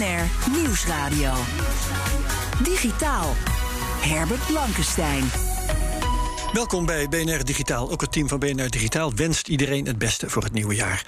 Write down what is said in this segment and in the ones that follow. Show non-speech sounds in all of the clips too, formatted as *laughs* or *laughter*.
BNR Nieuwsradio. Digitaal. Herbert Blankenstein. Welkom bij BNR Digitaal. Ook het team van BNR Digitaal wenst iedereen het beste voor het nieuwe jaar.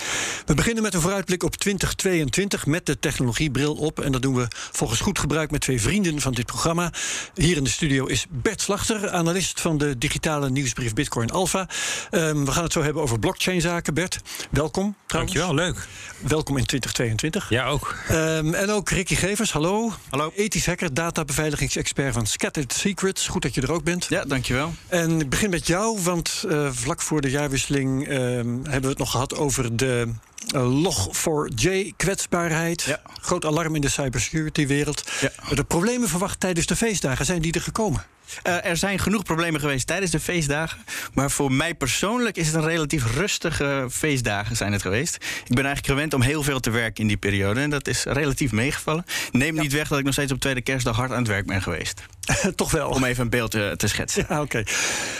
We beginnen met een vooruitblik op 2022 met de technologiebril op. En dat doen we volgens goed gebruik met twee vrienden van dit programma. Hier in de studio is Bert Slachter, analist van de digitale nieuwsbrief Bitcoin Alpha. Um, we gaan het zo hebben over blockchain-zaken. Bert, welkom. Trouwens. Dankjewel, leuk. Welkom in 2022. Ja, ook. Um, en ook Ricky Gevers, hallo. Hallo. Ethisch hacker, databeveiligings-expert van Scattered Secrets. Goed dat je er ook bent. Ja, dankjewel. En begin met jou, want uh, vlak voor de jaarwisseling uh, hebben we het nog gehad over de uh, Log4j kwetsbaarheid. Ja. Groot alarm in de cybersecurity-wereld. Ja. De problemen verwacht tijdens de feestdagen, zijn die er gekomen? Uh, er zijn genoeg problemen geweest tijdens de feestdagen. Maar voor mij persoonlijk is het een relatief rustige feestdagen zijn het geweest. Ik ben eigenlijk gewend om heel veel te werken in die periode. En dat is relatief meegevallen. Neem niet weg dat ik nog steeds op tweede kerstdag hard aan het werk ben geweest. *laughs* Toch wel. Om even een beeld te, te schetsen. Ja, oké.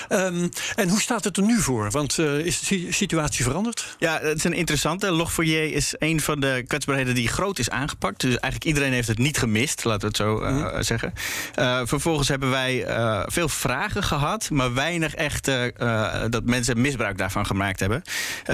Okay. Um, en hoe staat het er nu voor? Want uh, is de situatie veranderd? Ja, het is een interessante. Log4j is een van de kwetsbaarheden die groot is aangepakt. Dus eigenlijk iedereen heeft het niet gemist, laten we het zo uh, mm. zeggen. Uh, vervolgens hebben wij veel vragen gehad, maar weinig echt dat mensen misbruik daarvan gemaakt hebben.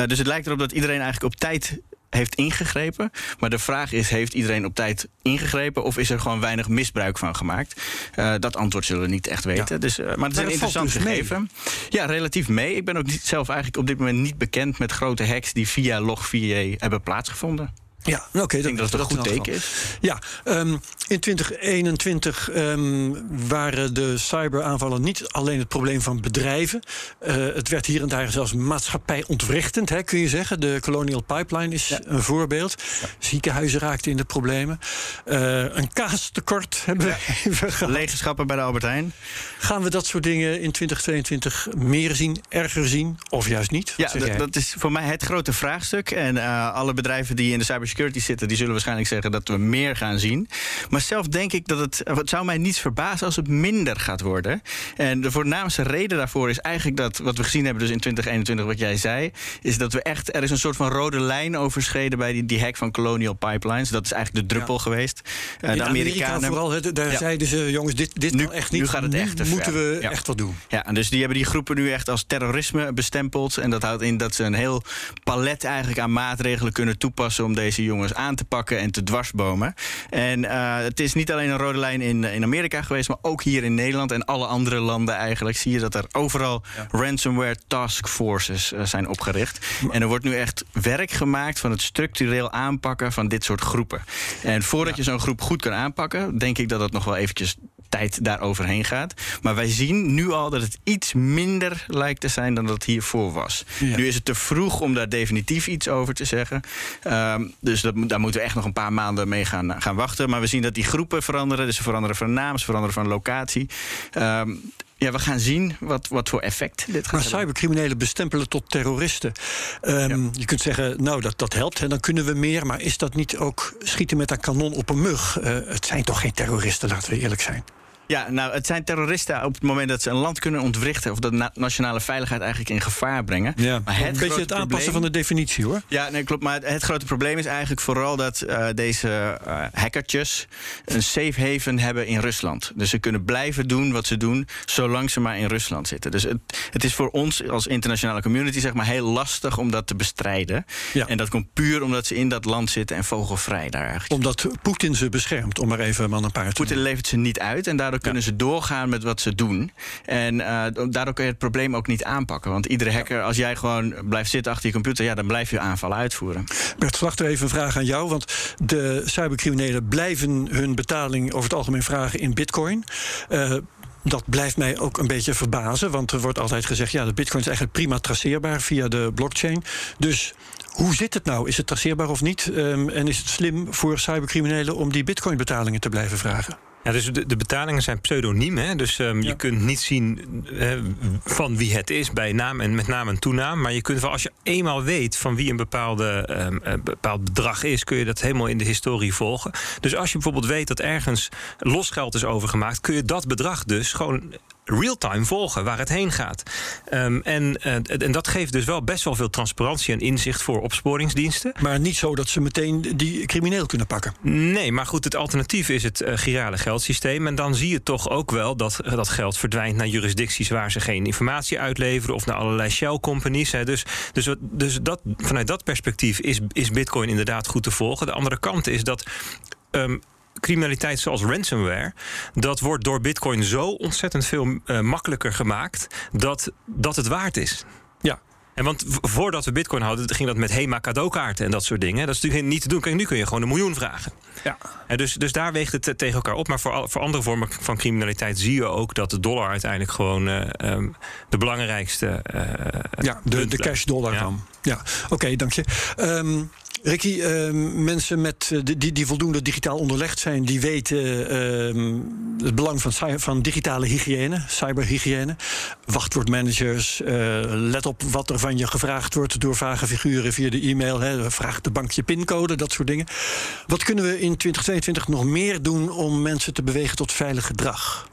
Dus het lijkt erop dat iedereen eigenlijk op tijd heeft ingegrepen. Maar de vraag is: heeft iedereen op tijd ingegrepen of is er gewoon weinig misbruik van gemaakt? Uh, dat antwoord zullen we niet echt weten. Ja. Dus, uh, maar het is een interessant dus gegeven. Ja, relatief mee. Ik ben ook niet, zelf eigenlijk op dit moment niet bekend met grote hacks die via Log4j hebben plaatsgevonden. Ja, oké. Okay, ik denk dat, dat het een goed teken is. Ja, um, in 2021 um, waren de cyberaanvallen niet alleen het probleem van bedrijven. Uh, het werd hier en daar zelfs maatschappijontwrichtend, hè, kun je zeggen. De Colonial Pipeline is ja. een voorbeeld. Ja. Ziekenhuizen raakten in de problemen. Uh, een kaastekort hebben we *laughs* even gehad. Legenschappen bij de Albert Heijn. Gaan we dat soort dingen in 2022 meer zien, erger zien of juist niet? Ja, dat is voor mij het grote vraagstuk. En uh, alle bedrijven die in de cybersecurity zitten, die zullen waarschijnlijk zeggen dat we meer gaan zien. Maar zelf denk ik dat het. Het zou mij niets verbazen als het minder gaat worden. En de voornaamste reden daarvoor is eigenlijk dat wat we gezien hebben, dus in 2021, wat jij zei, is dat we echt. Er is een soort van rode lijn overschreden bij die, die hack van Colonial Pipelines. Dat is eigenlijk de druppel ja. geweest. Uh, de Amerikanen. vooral, he, daar ja. zeiden ze, jongens, dit, dit nu, kan echt niet. Nu gaat het echt. Nu moeten we ja. echt wat doen. Ja, en dus die hebben die groepen nu echt als terrorisme bestempeld. En dat houdt in dat ze een heel palet eigenlijk aan maatregelen kunnen toepassen om deze jongens aan te pakken en te dwarsbomen. En uh, het is niet alleen een rode lijn in, in Amerika geweest, maar ook hier in Nederland en alle andere landen eigenlijk zie je dat er overal ja. ransomware task forces uh, zijn opgericht. En er wordt nu echt werk gemaakt van het structureel aanpakken van dit soort groepen. En voordat ja. je zo'n groep goed kan aanpakken, denk ik dat dat nog wel eventjes tijd daaroverheen gaat. Maar wij zien nu al dat het iets minder lijkt te zijn dan dat hiervoor was. Ja. Nu is het te vroeg om daar definitief iets over te zeggen. Um, dus dat, daar moeten we echt nog een paar maanden mee gaan, gaan wachten. Maar we zien dat die groepen veranderen. Dus ze veranderen van naam, ze veranderen van locatie. Um, ja, we gaan zien wat, wat voor effect dit gaat maar hebben. cybercriminelen bestempelen tot terroristen. Um, ja. Je kunt zeggen, nou, dat, dat helpt, en dan kunnen we meer. Maar is dat niet ook schieten met een kanon op een mug? Uh, het zijn toch geen terroristen, laten we eerlijk zijn. Ja, nou, het zijn terroristen op het moment dat ze een land kunnen ontwrichten... of de na nationale veiligheid eigenlijk in gevaar brengen. Ja, maar het een beetje het aanpassen probleem... van de definitie, hoor. Ja, nee, klopt. Maar het grote probleem is eigenlijk vooral dat uh, deze uh, hackertjes... een safe haven hebben in Rusland. Dus ze kunnen blijven doen wat ze doen... zolang ze maar in Rusland zitten. Dus het, het is voor ons als internationale community zeg maar, heel lastig om dat te bestrijden. Ja. En dat komt puur omdat ze in dat land zitten en vogelvrij daar eigenlijk. Omdat Poetin ze beschermt, om maar even man een paar te Poetin levert ze niet uit en daardoor kunnen ze doorgaan met wat ze doen. En uh, daardoor kun je het probleem ook niet aanpakken. Want iedere hacker, als jij gewoon blijft zitten achter je computer... ja, dan blijf je aanvallen uitvoeren. Bert Slachter, even een vraag aan jou. Want de cybercriminelen blijven hun betaling over het algemeen vragen in bitcoin. Uh, dat blijft mij ook een beetje verbazen. Want er wordt altijd gezegd... ja, de bitcoin is eigenlijk prima traceerbaar via de blockchain. Dus hoe zit het nou? Is het traceerbaar of niet? Um, en is het slim voor cybercriminelen om die bitcoin-betalingen te blijven vragen? Ja, dus de, de betalingen zijn pseudoniem. Hè? Dus um, ja. je kunt niet zien uh, van wie het is bij naam en met naam en toenaam. Maar je kunt wel, als je eenmaal weet van wie een bepaalde, um, uh, bepaald bedrag is, kun je dat helemaal in de historie volgen. Dus als je bijvoorbeeld weet dat ergens losgeld is overgemaakt, kun je dat bedrag dus gewoon real-time volgen waar het heen gaat. Um, en, uh, en dat geeft dus wel best wel veel transparantie en inzicht voor opsporingsdiensten. Maar niet zo dat ze meteen die crimineel kunnen pakken. Nee, maar goed, het alternatief is het uh, girale geldsysteem. En dan zie je toch ook wel dat uh, dat geld verdwijnt naar jurisdicties waar ze geen informatie uitleveren of naar allerlei shell companies. Hè. Dus, dus, dus dat, vanuit dat perspectief is, is Bitcoin inderdaad goed te volgen. De andere kant is dat. Um, criminaliteit zoals ransomware, dat wordt door Bitcoin zo ontzettend veel uh, makkelijker gemaakt dat, dat het waard is. Ja. En want voordat we Bitcoin hadden, ging dat met HEMA cadeaukaarten en dat soort dingen. Dat is natuurlijk niet te doen. Kijk, nu kun je gewoon een miljoen vragen. Ja. En dus, dus daar weegt het tegen elkaar op. Maar voor, voor andere vormen van criminaliteit zie je ook dat de dollar uiteindelijk gewoon uh, um, de belangrijkste. Uh, ja, de, de cash dollar ja. dan. Ja, oké, okay, dank je. Um, Ricky, uh, mensen met, uh, die, die voldoende digitaal onderlegd zijn, die weten uh, het belang van, van digitale hygiëne, cyberhygiëne. Wachtwoordmanagers, uh, let op wat er van je gevraagd wordt door vage figuren via de e-mail. Hè, vraag de bank je pincode, dat soort dingen. Wat kunnen we in 2022 nog meer doen om mensen te bewegen tot veilig gedrag?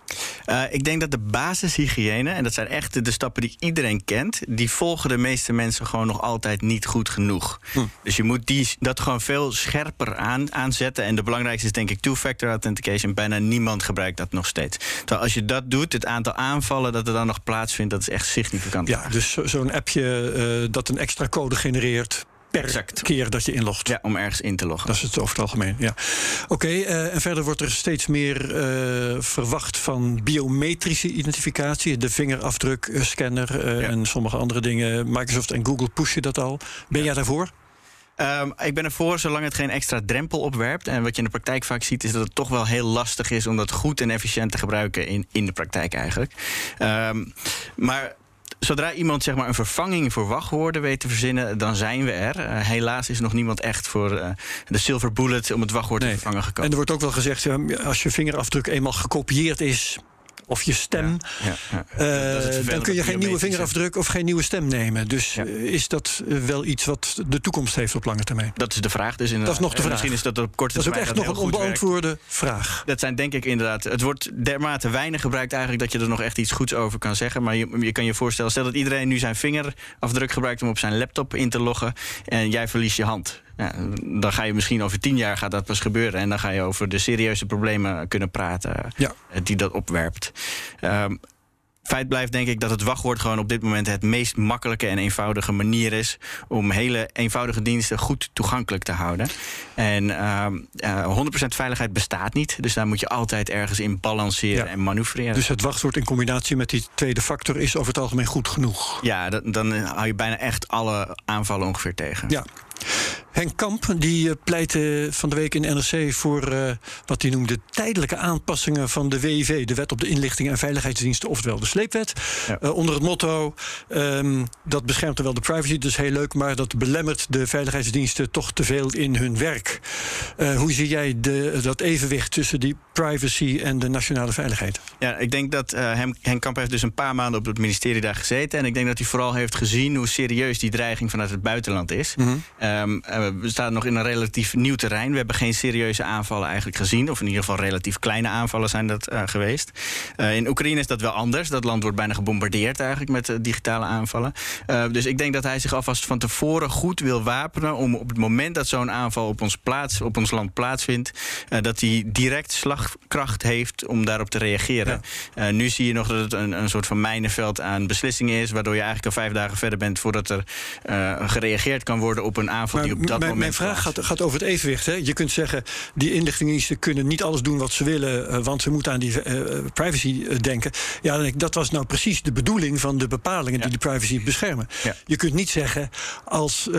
Uh, ik denk dat de basishygiëne, en dat zijn echt de stappen die iedereen kent, die volgen de meeste mensen gewoon nog altijd niet goed genoeg. Hm. Dus je moet die, dat gewoon veel scherper aan, aanzetten. En de belangrijkste is denk ik two-factor authentication. Bijna niemand gebruikt dat nog steeds. Terwijl als je dat doet, het aantal aanvallen dat er dan nog plaatsvindt, dat is echt significant. Ja, dus zo'n appje uh, dat een extra code genereert per exact. keer dat je inlogt. Ja, om ergens in te loggen. Dat is het over het algemeen, ja. Oké, okay, uh, en verder wordt er steeds meer uh, verwacht van biometrische identificatie. De vingerafdrukscanner uh, ja. en sommige andere dingen. Microsoft en Google pushen dat al. Ben ja. jij daarvoor? Um, ik ben ervoor zolang het geen extra drempel opwerpt. En wat je in de praktijk vaak ziet, is dat het toch wel heel lastig is om dat goed en efficiënt te gebruiken in, in de praktijk eigenlijk. Um, maar zodra iemand zeg maar, een vervanging voor wachtwoorden weet te verzinnen, dan zijn we er. Uh, helaas is nog niemand echt voor uh, de silver bullet om het wachtwoord nee. te vervangen gekomen. En er wordt ook wel gezegd, als je vingerafdruk eenmaal gekopieerd is, of je stem, ja, ja, ja. Uh, dan kun je geen nieuwe vingerafdruk of geen nieuwe stem nemen. Dus is dat wel iets wat de toekomst heeft op lange termijn? Dat is de vraag. Dus inderdaad. Dat is nog de vraag. Misschien is dat op korte termijn. Dat is ook echt nog een onbeantwoorde werkt. vraag. Dat zijn denk ik inderdaad. Het wordt dermate weinig gebruikt eigenlijk dat je er nog echt iets goeds over kan zeggen. Maar je, je kan je voorstellen, stel dat iedereen nu zijn vingerafdruk gebruikt om op zijn laptop in te loggen en jij verliest je hand. Ja, dan ga je misschien over tien jaar gaat dat pas gebeuren. En dan ga je over de serieuze problemen kunnen praten ja. die dat opwerpt. Um, Feit blijft denk ik dat het wachtwoord gewoon op dit moment het meest makkelijke en eenvoudige manier is om hele eenvoudige diensten goed toegankelijk te houden. En uh, uh, 100% veiligheid bestaat niet, dus daar moet je altijd ergens in balanceren ja. en manoeuvreren. Dus het wachtwoord in combinatie met die tweede factor is over het algemeen goed genoeg. Ja, dat, dan hou je bijna echt alle aanvallen ongeveer tegen. Ja. Henk Kamp die pleitte van de week in NRC voor uh, wat hij noemde tijdelijke aanpassingen van de WIV, de Wet op de Inlichting en Veiligheidsdiensten, oftewel de sleepwet. Ja. Uh, onder het motto: um, dat beschermt wel de privacy, dus heel leuk, maar dat belemmert de veiligheidsdiensten toch te veel in hun werk. Uh, hoe zie jij de, dat evenwicht tussen die privacy en de nationale veiligheid? Ja, ik denk dat Henk Kamp heeft dus een paar maanden op het ministerie daar gezeten. En ik denk dat hij vooral heeft gezien hoe serieus die dreiging vanuit het buitenland is. Mm -hmm. um, we staan nog in een relatief nieuw terrein. We hebben geen serieuze aanvallen eigenlijk gezien. Of in ieder geval relatief kleine aanvallen zijn dat uh, geweest. Uh, in Oekraïne is dat wel anders. Dat land wordt bijna gebombardeerd eigenlijk met uh, digitale aanvallen. dus ik denk dat hij zich alvast van tevoren goed wil wapenen... om op het moment dat zo'n aanval op ons, plaats, op ons land plaatsvindt... dat hij direct slagkracht heeft om daarop te reageren. Ja. nu zie je nog dat het een, een soort van mijnenveld aan beslissingen is... waardoor je eigenlijk al vijf dagen verder bent... voordat er gereageerd kan worden op een aanval maar, die op dat moment mijn vraag gaat, gaat, over het evenwicht. Hè? Je kunt zeggen, die inlichtingendiensten kunnen niet alles doen wat ze willen, uh, want ze moeten aan die privacy denken. Ja, dan denk ik, dat was nou precies de bedoeling van de bepalingen ja. die de privacy beschermen. Ja. Je kunt niet zeggen, als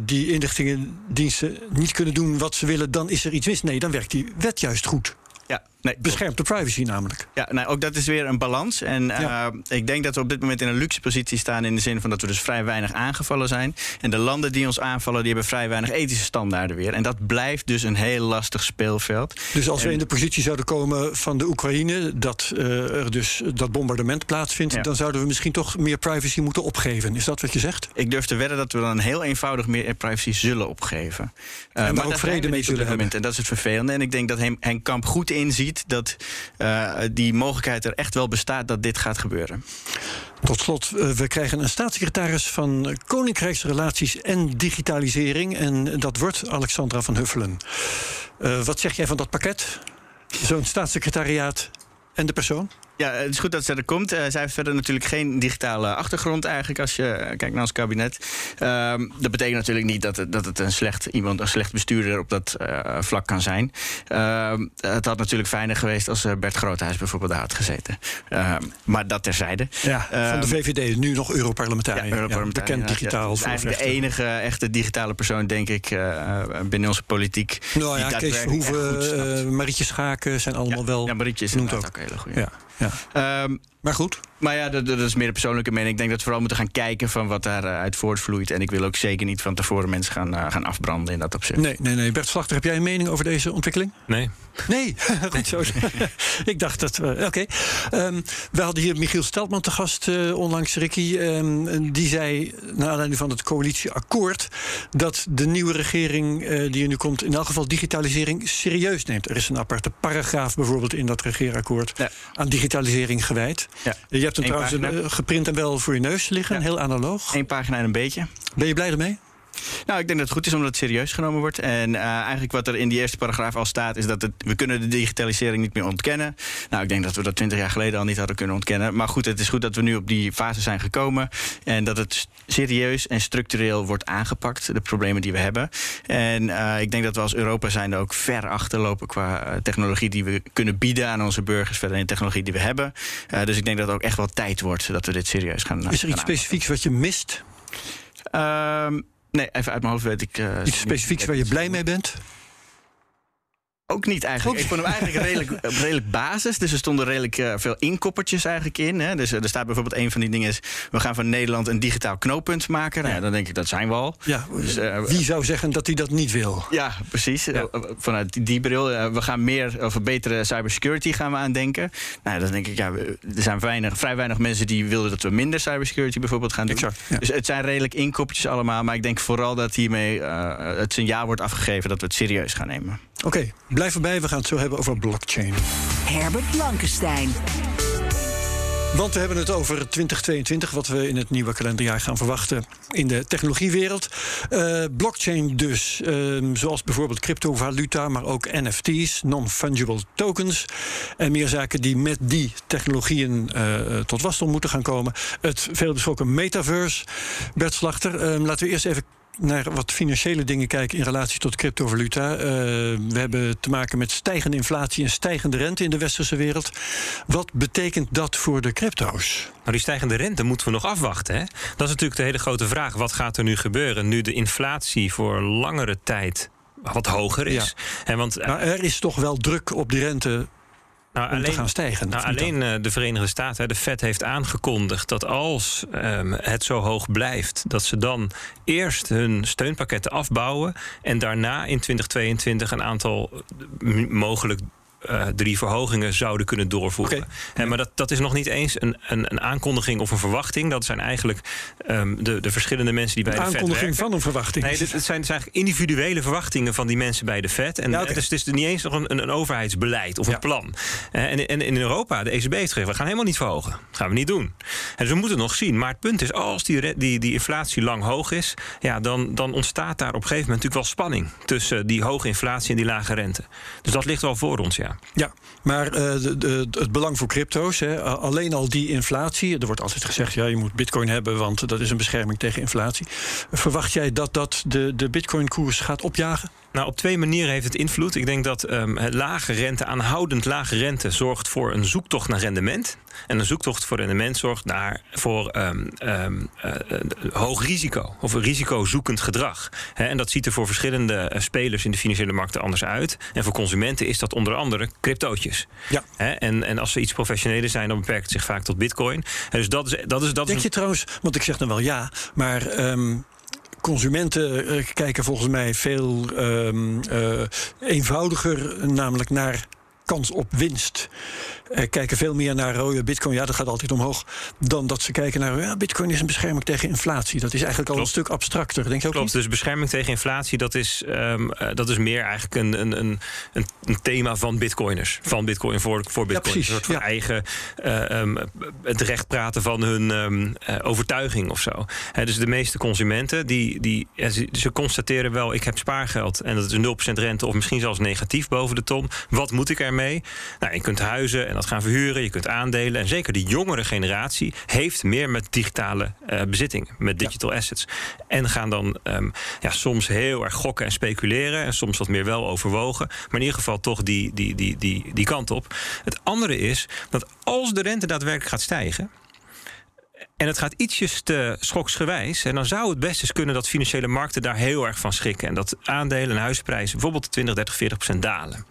die inlichtingendiensten niet kunnen doen wat ze willen, dan is er iets mis. Nee, dan werkt die wet juist goed. Ja, Nee, beschermt de privacy namelijk. Ja, nou, ook dat is weer een balans. En uh, ik denk dat we op dit moment in een luxe positie staan... in de zin van dat we dus vrij weinig aangevallen zijn. En de landen die ons aanvallen, die hebben vrij weinig ethische standaarden weer. En dat blijft dus een heel lastig speelveld. Dus als we in de positie zouden komen van de Oekraïne... dat uh, er dus dat bombardement plaatsvindt... dan zouden we misschien toch meer privacy moeten opgeven. Is dat wat je zegt? Ik durf te wedden dat we dan heel eenvoudig meer privacy zullen opgeven. Uh, en maar ook vrede mee zullen hebben. En dat is het vervelende. En ik denk dat Henk Kamp goed inziet dat uh, die mogelijkheid er echt wel bestaat dat dit gaat gebeuren. Tot slot, uh, we krijgen een staatssecretaris van Koninkrijksrelaties en Digitalisering. En dat wordt Alexandra van Huffelen. Uh, wat zeg jij van dat pakket? Zo'n staatssecretariaat en de persoon? Ja, het is goed dat ze er komt. Uh, zij heeft verder natuurlijk geen digitale achtergrond eigenlijk als je kijkt naar ons kabinet. Uh, dat betekent natuurlijk niet dat het, dat het een slecht iemand, een slecht bestuurder op dat uh, vlak kan zijn. Uh, het had natuurlijk fijner geweest als Bert Groothuis bijvoorbeeld daar had gezeten. maar dat terzijde. Ja, van de VVD, nu nog Europarlementariër. Ja, Europarlementariër. Ja, bekend digitaal. Ja, eigenlijk de enige echte digitale persoon, denk ik, binnen onze politiek. Nou ja, Kees Verhoeven, Marietje Schaken zijn allemaal wel. Ja, Marietje is ook. ook een hele goede. Ja. Ja. Um, maar goed. Maar ja, dat, dat, is meer een persoonlijke mening. Ik denk dat we vooral moeten gaan kijken van wat daaruit uh, voortvloeit. En ik wil ook zeker niet van tevoren mensen gaan, uh, gaan afbranden in dat opzicht. Nee, nee, nee. Bert Slachter, heb jij een mening over deze ontwikkeling? Nee. Nee, *laughs* goed zo. *laughs* ik dacht dat we. Oké. Okay. Um, we hadden hier Michiel Steltman te gast uh, onlangs, Ricky. Um, die zei, naar aanleiding van het coalitieakkoord, dat de nieuwe regering die er nu komt, in elk geval digitalisering serieus neemt. Er is een aparte paragraaf bijvoorbeeld in dat regeerakkoord ja. aan digitalisering gewijd. Ja. Je hebt hem Eén trouwens pagina. geprint en wel voor je neus liggen, heel analoog. Eén pagina en een beetje. Ben je blij ermee? Nou, ik denk dat het goed is omdat het serieus genomen wordt. En uh, eigenlijk wat er in die eerste paragraaf al staat... is dat het, we kunnen de digitalisering niet meer ontkennen. Nou, ik denk dat we dat twintig jaar geleden al niet hadden kunnen ontkennen. Maar goed, het is goed dat we nu op die fase zijn gekomen... en dat het serieus en structureel wordt aangepakt, de problemen die we hebben. En uh, ik denk dat we als Europa zijn ook ver achterlopen... qua technologie die we kunnen bieden aan onze burgers... verder in de technologie die we hebben. Uh, dus ik denk dat het ook echt wel tijd wordt dat we dit serieus gaan Is er iets specifieks wat je mist? Uh, Nee, even uit mijn hoofd weet ik. Uh, Iets specifieks waar je blij mee bent? Ook niet eigenlijk. Ik vond hem eigenlijk redelijk, *laughs* redelijk basis. Dus er stonden redelijk uh, veel inkoppertjes eigenlijk in. Hè. Dus uh, er staat bijvoorbeeld een van die dingen is... we gaan van Nederland een digitaal knooppunt maken. Nou, ja, dan denk ik, dat zijn we al. Ja, dus, uh, wie zou zeggen dat hij dat niet wil? Ja, precies. Ja. vanuit die bril. we gaan meer of betere cybersecurity gaan we aan denken. Nou, dan denk ik, ja, er zijn weinig, vrij weinig mensen die wilden... dat we minder cybersecurity bijvoorbeeld gaan doen. Exact, ja. Dus het zijn redelijk inkoppertjes allemaal. Maar ik denk vooral dat hiermee het signaal wordt afgegeven... dat we het serieus gaan nemen. Oké, okay, blijf erbij. We gaan het zo hebben over blockchain. Herbert Blankenstein. Want we hebben het over 2022, wat we in het nieuwe kalenderjaar gaan verwachten in de technologiewereld. Uh, blockchain dus, uh, zoals bijvoorbeeld cryptovaluta, maar ook NFT's, non-fungible tokens. En meer zaken die met die technologieën uh, tot wasdom moeten gaan komen. Het veelbesproken metaverse. Bert Slachter, laten we eerst even naar wat financiële dingen kijken in relatie tot cryptovaluta. Uh, we hebben te maken met stijgende inflatie en stijgende rente in de westerse wereld. Wat betekent dat voor de crypto's? Nou, die stijgende rente moeten we nog afwachten. Hè? Dat is natuurlijk de hele grote vraag. Wat gaat er nu gebeuren nu de inflatie voor langere tijd wat hoger is? Ja. En want, nou, er is toch wel druk op die rente nou, alleen, te gaan stijgen. Nou, alleen uh, de Verenigde Staten, de Fed heeft aangekondigd dat als um, het zo hoog blijft, dat ze dan eerst hun steunpakketten afbouwen en daarna in 2022 een aantal mogelijk uh, drie verhogingen zouden kunnen doorvoeren. Okay. En, maar dat, dat is nog niet eens een, een, een, aankondiging of een verwachting. Dat zijn eigenlijk um, de, de verschillende mensen die bij een de Fed aankondiging van een verwachting. Nee, dit, het zijn, het zijn eigenlijk individuele verwachtingen van die mensen bij de Fed. En ja, okay. dus het is niet eens nog een, een, een overheidsbeleid of ja. een plan. En, en in Europa, de ECB heeft gezegd, we gaan helemaal niet verhogen. Dat gaan we niet doen. En dus we moeten nog zien. Maar het punt is, als die, die, die inflatie lang hoog is... Ja, dan, dan ontstaat daar op een gegeven moment natuurlijk wel spanning... tussen die hoge inflatie en die lage rente. Dus dat ligt wel voor ons, ja. Ja, maar uh, de, de, het belang voor crypto's, hè, alleen al die inflatie. Er wordt altijd gezegd, ja, je moet bitcoin hebben, want dat is een bescherming tegen inflatie. Verwacht jij dat dat de, de bitcoin-koers gaat opjagen? Nou, op twee manieren heeft het invloed. Ik denk dat um, lage rente, aanhoudend lage rente, zorgt voor een zoektocht naar rendement. En een zoektocht voor rendement zorgt naar voor um, um, uh, hoog risico of een risicozoekend gedrag. He, en dat ziet er voor verschillende spelers in de financiële markten anders uit. En voor consumenten is dat onder andere cryptootjes. Ja. En, en als ze iets professioneler zijn, dan beperkt het zich vaak tot bitcoin. En dus dat is, dat is, dat Denk is je trouwens, want ik zeg dan wel ja, maar ehm, consumenten eh, kijken volgens mij veel ehm, eh, eenvoudiger, namelijk naar kans op winst. Eh, kijken veel meer naar rode bitcoin, ja, dat gaat altijd omhoog. Dan dat ze kijken naar ja, bitcoin is een bescherming tegen inflatie. Dat is eigenlijk al een stuk abstracter, denk je ook Klopt, niet? dus bescherming tegen inflatie, dat is, ehm, eh, dat is meer eigenlijk een, een, een, een, thema van bitcoiners. Van bitcoin voor, voor bitcoin. precies, een soort van ja. eigen ehm, het recht praten van hun ehm, eh, overtuiging of zo. Dus de meeste consumenten, die, die, ja, ze, ze constateren wel, ik heb spaargeld en dat is 0% rente of misschien zelfs negatief boven de ton. Wat moet ik ermee? Nou, je kunt huizen en dat gaan verhuren, je kunt aandelen. En zeker de jongere generatie heeft meer met digitale eh, bezitting, met digital assets. En gaan dan ehm, ja, soms heel erg gokken en speculeren. En soms wat meer wel overwogen. Maar in ieder geval toch die, die, die, die, die kant op. Het andere is dat als de rente daadwerkelijk gaat stijgen. En het gaat ietsjes te schoksgewijs. En dan zou het best eens kunnen dat financiële markten daar heel erg van schrikken. En dat aandelen en huisprijzen bijvoorbeeld 20, 30, 40 procent dalen.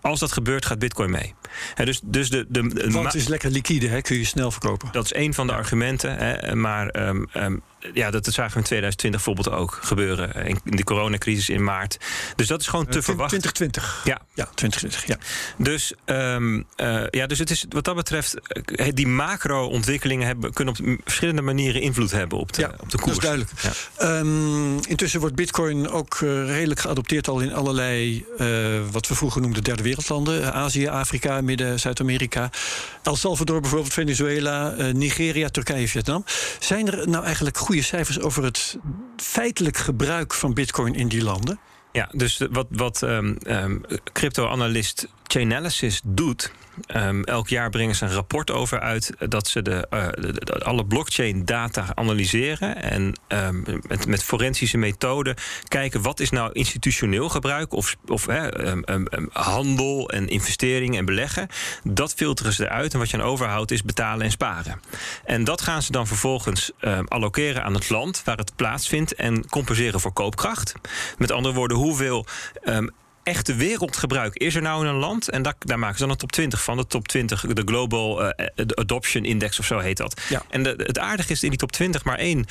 Als dat gebeurt, gaat Bitcoin mee. Hè, dus, dus de, de, de Want het is lekker liquide, hè? kun je snel verkopen. dat is één van de argumenten. Hè, maar ehm, ehm, ja, dat, dat zagen we in 2020 bijvoorbeeld ook gebeuren. eh, In de coronacrisis in maart. Dus dat is gewoon te Eh, verwachten. 2020. Ja, Ja, 2020, ja. dus, ehm, eh, ja, dus het is wat dat betreft, die macro-ontwikkelingen hebben, kunnen op verschillende manieren invloed hebben op de, Ja, op de dat koers. is duidelijk. Ja. Ehm, intussen wordt Bitcoin ook eh, redelijk geadopteerd al in allerlei, eh, wat we vroeger noemden, derde wereldlanden. Eh, Azië, Afrika, Midden, Zuid-Amerika. El Salvador bijvoorbeeld, Venezuela, Nigeria, Turkije, Vietnam. Zijn er nou eigenlijk goede cijfers over het feitelijk gebruik van Bitcoin in die landen? Ja, dus wat, wat ehm, ehm, crypto-analyst Chainalysis doet. Ehm, elk jaar brengen ze een rapport over uit dat ze de, eh, alle blockchain-data analyseren. En ehm, met, met forensische methoden kijken wat is nou institutioneel gebruik of, of ehm, handel en investeringen en beleggen. Dat filteren ze eruit. En wat je aan overhoudt is betalen en sparen. En dat gaan ze dan vervolgens allokeren aan het land waar het plaatsvindt en compenseren voor koopkracht. Met andere woorden, hoeveel echte wereldgebruik is er nou in een land? En daar, daar maken ze dan een top 20 van. De top 20, de Global eh, Adoption Index of zo heet dat. Ja. En de, het aardige is in die top 20 maar één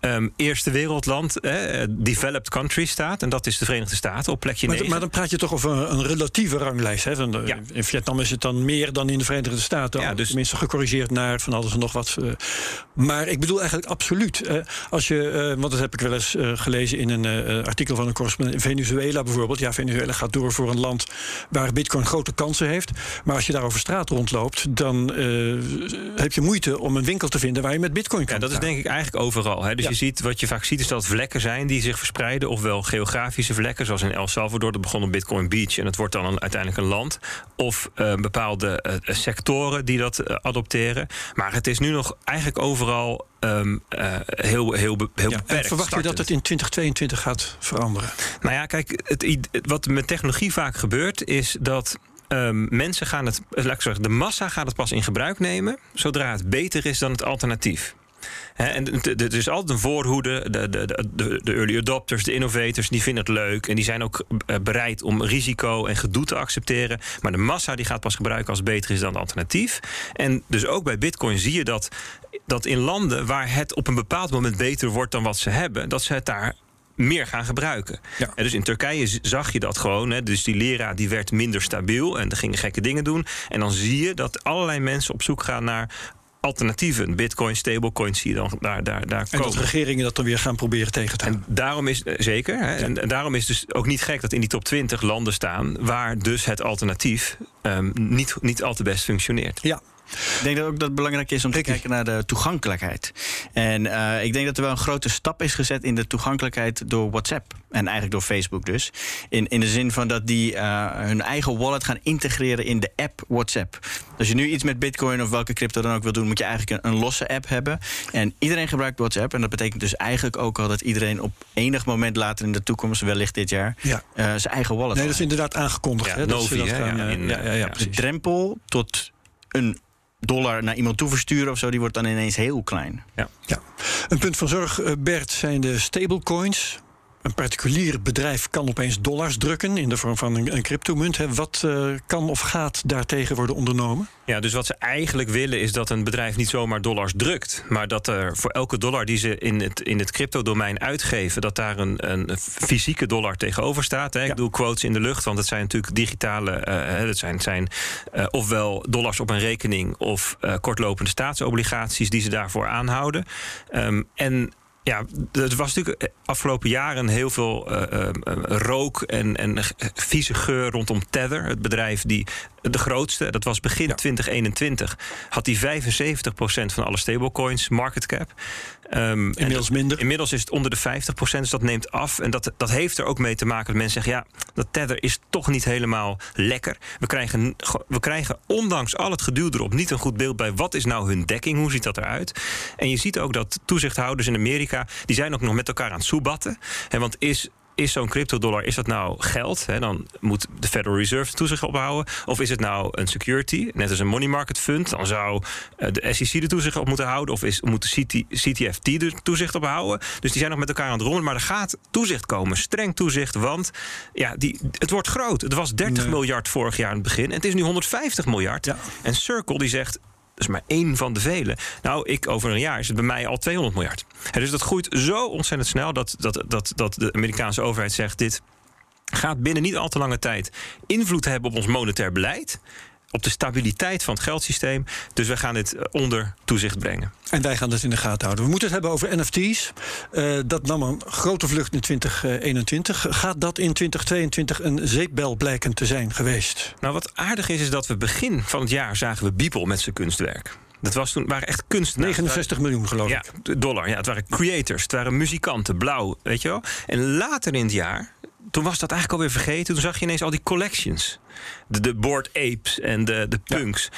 ehm, eerste wereldland, eh, developed country staat. En dat is de Verenigde Staten op plekje Maar, 9. maar dan praat je toch over een, een relatieve ranglijst. Hè? Van de- Ja. In Vietnam is het dan meer dan in de Verenigde Staten. Ja, dus- Tenminste gecorrigeerd naar van alles en nog wat. eh. Maar ik bedoel eigenlijk absoluut. eh, als je, eh, want dat heb ik wel eens eh, gelezen in een eh, artikel van een correspondent. Venezuela bijvoorbeeld. Ja, Venezuela gaat door voor een land waar bitcoin grote kansen heeft. Maar als je daar over straat rondloopt, dan eh, heb je moeite om een winkel te vinden waar je met bitcoin kan Ja, dat is denk ik eigenlijk overal. Hè. Dus Ja. Je ziet, wat je vaak ziet, is dat vlekken zijn die zich verspreiden. Ofwel geografische vlekken, zoals in El Salvador. Dat begon op Bitcoin Beach en het wordt dan een, uiteindelijk een land. Of eh, bepaalde eh, sectoren die dat eh, adopteren. Maar het is nu nog eigenlijk overal ehm, eh, heel, heel, heel Ja, beperkt. verwacht je dat het in 2022 gaat veranderen? Nou ja, kijk, het, wat met technologie vaak gebeurt, is dat. ehm, mensen gaan het, laat ik zeggen, de massa gaat het pas in gebruik nemen zodra het beter is dan het alternatief. En er is altijd een voorhoede. De, de, de, de- early adopters, de innovators, die vinden het leuk. En die zijn ook eh, bereid om risico en gedoe te accepteren. Maar de massa die gaat pas gebruiken als het beter is dan het alternatief. En dus ook bij Bitcoin zie je dat, dat in landen waar het op een bepaald moment beter wordt dan wat ze hebben, dat ze het daar meer gaan gebruiken. Ja. En dus in Turkije zag je dat gewoon. Hè, dus die lira die werd minder stabiel en er gingen gekke dingen doen. En dan zie je dat allerlei mensen op zoek gaan naar alternatieven. Bitcoin, stablecoins zie je dan daar, daar, daar En dat komen. regeringen dat dan weer gaan proberen tegen te houden. En daarom is eh, zeker. Hè, en, en daarom is het dus ook niet gek dat in die top 20 landen staan waar dus het alternatief ehm, niet, niet al te best functioneert. Ja, Ik denk dat ook dat het belangrijk is om te kijken naar de toegankelijkheid. En eh, ik denk dat er wel een grote stap is gezet in de toegankelijkheid door WhatsApp. En eigenlijk door Facebook dus. In, in de zin van dat die eh, hun eigen wallet gaan integreren in de app WhatsApp. Als je nu iets met Bitcoin of welke crypto dan ook wil doen, moet je eigenlijk een, een losse app hebben. En iedereen gebruikt WhatsApp. En dat betekent dus eigenlijk ook al dat iedereen op enig moment later in de toekomst, wellicht dit jaar, ja. eh, zijn eigen wallet Nee, dat is inderdaad aangekondigd. Ja, hè, dat ze Novi, dat hè, gaan, ja, in, ja, ja, ja, ja, de precies. drempel tot een dollar naar iemand toe versturen of zo, die wordt dan ineens heel klein. Ja. Een punt van zorg, eh, Bert, zijn de stablecoins. Een particulier bedrijf kan opeens dollars drukken in de vorm van een, een cryptomunt. Hè. Wat uh, kan of gaat daartegen worden ondernomen? Ja, dus wat ze eigenlijk willen is dat een bedrijf niet zomaar dollars drukt, maar dat er voor elke dollar die ze in het, in het crypto-domein uitgeven, dat daar een, een fysieke dollar tegenover staat. Hè. Ik doe quotes in de lucht, want het zijn natuurlijk digitale, uh, het zijn, zijn uh, ofwel dollars op een rekening of kortlopende staatsobligaties die ze daarvoor aanhouden. Um, en ja, er was natuurlijk afgelopen jaren heel veel uh, uh, rook en, en vieze geur rondom Tether. Het bedrijf die de grootste, dat was begin 2021, had die 75% van alle stablecoins market cap. Um, inmiddels minder. Inmiddels is het onder de 50%, dus dat neemt af. En dat, dat heeft er ook mee te maken dat mensen zeggen: ja, dat Tether is toch niet helemaal lekker. We krijgen, we krijgen ondanks al het geduw erop niet een goed beeld bij wat is nou hun dekking, hoe ziet dat eruit. En je ziet ook dat toezichthouders in Amerika, die zijn ook nog met elkaar aan het soebatten. Want is is zo'n cryptodollar, is dat nou geld? Hè? Dan moet de Federal Reserve toezicht ophouden. Of is het nou een security, net als een money market fund? Dan zou eh, de SEC de toezicht op moeten houden. Of is, moet de CT, CTFT de toezicht op houden. Dus die zijn nog met elkaar aan het rommelen. Maar er gaat toezicht komen, streng toezicht. Want ja, die, het wordt groot. Het was 30 miljard vorig jaar aan het begin. En het is nu 150 miljard. Ja. En Circle die zegt, is maar één van de vele. Nou, ik over een jaar is het bij mij al 200 miljard. dus dat groeit zo ontzettend snel dat, dat, dat, dat de Amerikaanse overheid zegt: dit gaat binnen niet al te lange tijd invloed hebben op ons monetair beleid op de stabiliteit van het geldsysteem. Dus we gaan dit eh, onder toezicht brengen. En wij gaan dat in de gaten houden. We moeten het hebben over NFT's. Uh, eh, dat nam een grote vlucht in 2021. Gaat dat in 2022 een zeepbel blijken te zijn geweest? Nou, wat aardig is, is dat we begin van het jaar zagen we Beeple met zijn kunstwerk. Dat was toen, waren echt kunstenaars. 69 miljoen, geloof ik. Dollar. Ja, het waren creators, het waren muzikanten, blauw, weet je wel. En later in het jaar, toen was dat eigenlijk alweer vergeten. Toen zag je ineens al die collections. De, de board apes en de, de punks.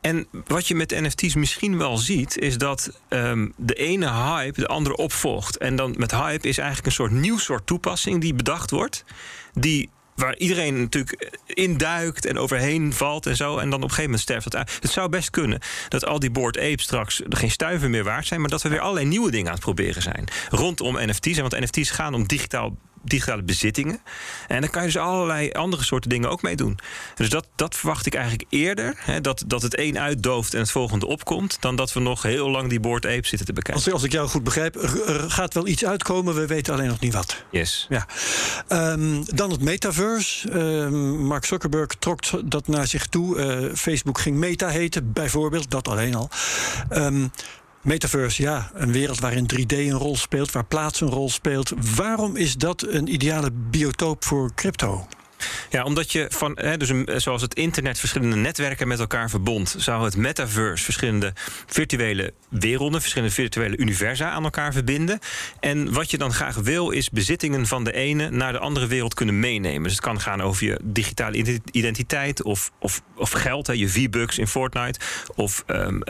En wat je met NFT's misschien wel ziet, is dat um, de ene hype de andere opvolgt. En dan met hype is eigenlijk een soort nieuw soort toepassing die bedacht wordt. Die waar iedereen natuurlijk induikt en overheen valt en zo. En dan op een gegeven moment sterft dat uit. Het zou best kunnen dat al die board apes straks geen stuiver meer waard zijn. Maar dat we weer allerlei nieuwe dingen aan het proberen zijn. Rondom NFT's. En want NFT's gaan om digitaal digitale bezittingen. En dan kan je dus allerlei andere soorten dingen ook mee doen. Dus dat, dat verwacht ik eigenlijk eerder. Hè, dat, dat het een uitdooft en het volgende opkomt. Dan dat we nog heel lang die board ape zitten te bekijken. Als, als ik jou goed begrijp, er gaat wel iets uitkomen. We weten alleen nog niet wat. Yes. Ja. Um, dan het metaverse. Um, Mark Zuckerberg trok dat naar zich toe. Uh, Facebook ging Meta heten, bijvoorbeeld. Dat alleen al. Um, Metaverse, ja, een wereld waarin 3D een rol speelt, waar plaats een rol speelt. Waarom is dat een ideale biotoop voor crypto? Ja, omdat je van, hè, dus zoals het internet verschillende netwerken met elkaar verbond, zou het metaverse verschillende virtuele werelden, verschillende virtuele universa aan elkaar verbinden. En wat je dan graag wil, is bezittingen van de ene naar de andere wereld kunnen meenemen. Dus het kan gaan over je digitale identiteit of, of, of geld, hè, je V-Bucks in Fortnite, of um,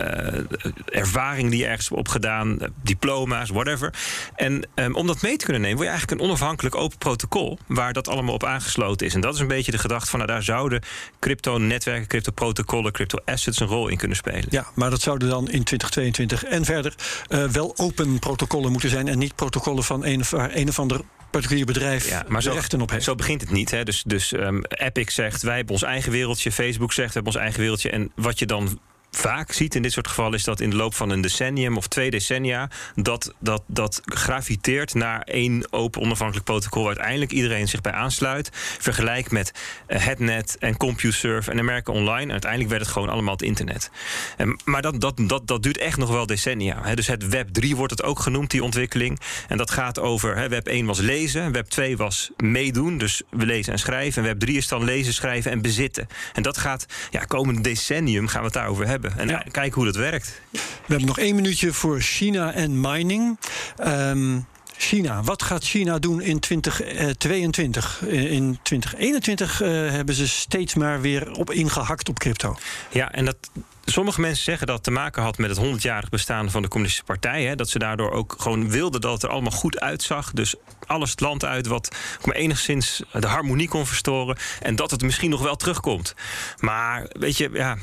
ervaring die je ergens hebt opgedaan, diploma's, whatever. En um, om dat mee te kunnen nemen, wil je eigenlijk een onafhankelijk open protocol waar dat allemaal op aangesloten is. En dat is een beetje de gedachte van nou, daar zouden crypto-netwerken, crypto-protocollen, crypto-assets een rol in kunnen spelen. Ja, maar dat zouden dan in 2022 en verder uh, wel open protocollen moeten zijn en niet protocollen van een of, een of ander particulier bedrijf ja, maar zo, rechten op heeft. Zo begint het niet. Hè? Dus, dus um, Epic zegt, wij hebben ons eigen wereldje. Facebook zegt, we hebben ons eigen wereldje. En wat je dan vaak ziet in dit soort gevallen is dat in de loop van een decennium of twee decennia dat dat, dat graviteert naar één open onafhankelijk protocol waar uiteindelijk iedereen zich bij aansluit. Vergelijk met uh, het net en CompuServe en America Online. En uiteindelijk werd het gewoon allemaal het internet. En, maar dat, dat, dat, dat duurt echt nog wel decennia. Dus het Web 3 wordt het ook genoemd, die ontwikkeling. En dat gaat over, Web 1 was lezen, Web 2 was meedoen, dus we lezen en schrijven. En Web 3 is dan lezen, schrijven en bezitten. En dat gaat, ja, komende decennium gaan we het daarover hebben. En ja. kijken hoe dat werkt. We hebben nog één minuutje voor China en mining. Um, China. Wat gaat China doen in 2022? Eh, in 2021 uh, eh, hebben ze steeds maar weer op ingehakt op crypto. Ja, en dat, sommige mensen zeggen dat het te maken had met het 100-jarig bestaan van de Communistische Partij. Hè, dat ze daardoor ook gewoon wilden dat het er allemaal goed uitzag. Dus alles het land uit wat enigszins de harmonie kon verstoren. En dat het misschien nog wel terugkomt. Maar weet je, ja,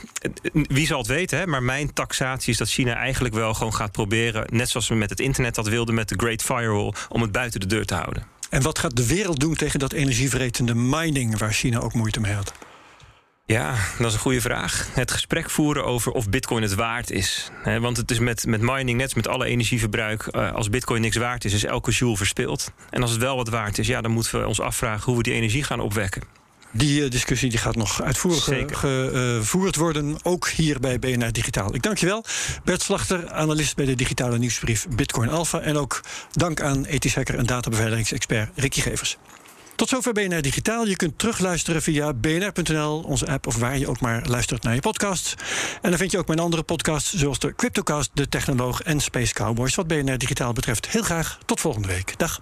wie zal het weten? Hè? Maar mijn taxatie is dat China eigenlijk wel gewoon gaat proberen. Net zoals we met het internet dat wilden met de Great Firewall. om het buiten de deur te houden. En wat gaat de wereld doen tegen dat energievretende mining, waar China ook moeite mee had? Ja, dat is een goede vraag. Het gesprek voeren over of Bitcoin het waard is. want het is met, met mining, net met alle energieverbruik, uh, als Bitcoin niks waard is, is elke joule verspild. En als het wel wat waard is, ja, dan moeten we ons afvragen hoe we die energie gaan opwekken. Die uh, discussie die gaat nog uitvoerig gevoerd worden, ook hier bij BNR Digitaal. Ik dank je wel, Bert Slachter, analist bij de digitale nieuwsbrief Bitcoin Alpha. En ook dank aan ethisch hacker en databeveiligingexpert Ricky Gevers. Tot zover BNR Digitaal. Je kunt terugluisteren via bnr.nl, onze app... of waar je ook maar luistert naar je podcast. En dan vind je ook mijn andere podcasts... zoals de Cryptocast, De Technoloog en Space Cowboys. Wat BNR Digitaal betreft heel graag. Tot volgende week. Dag.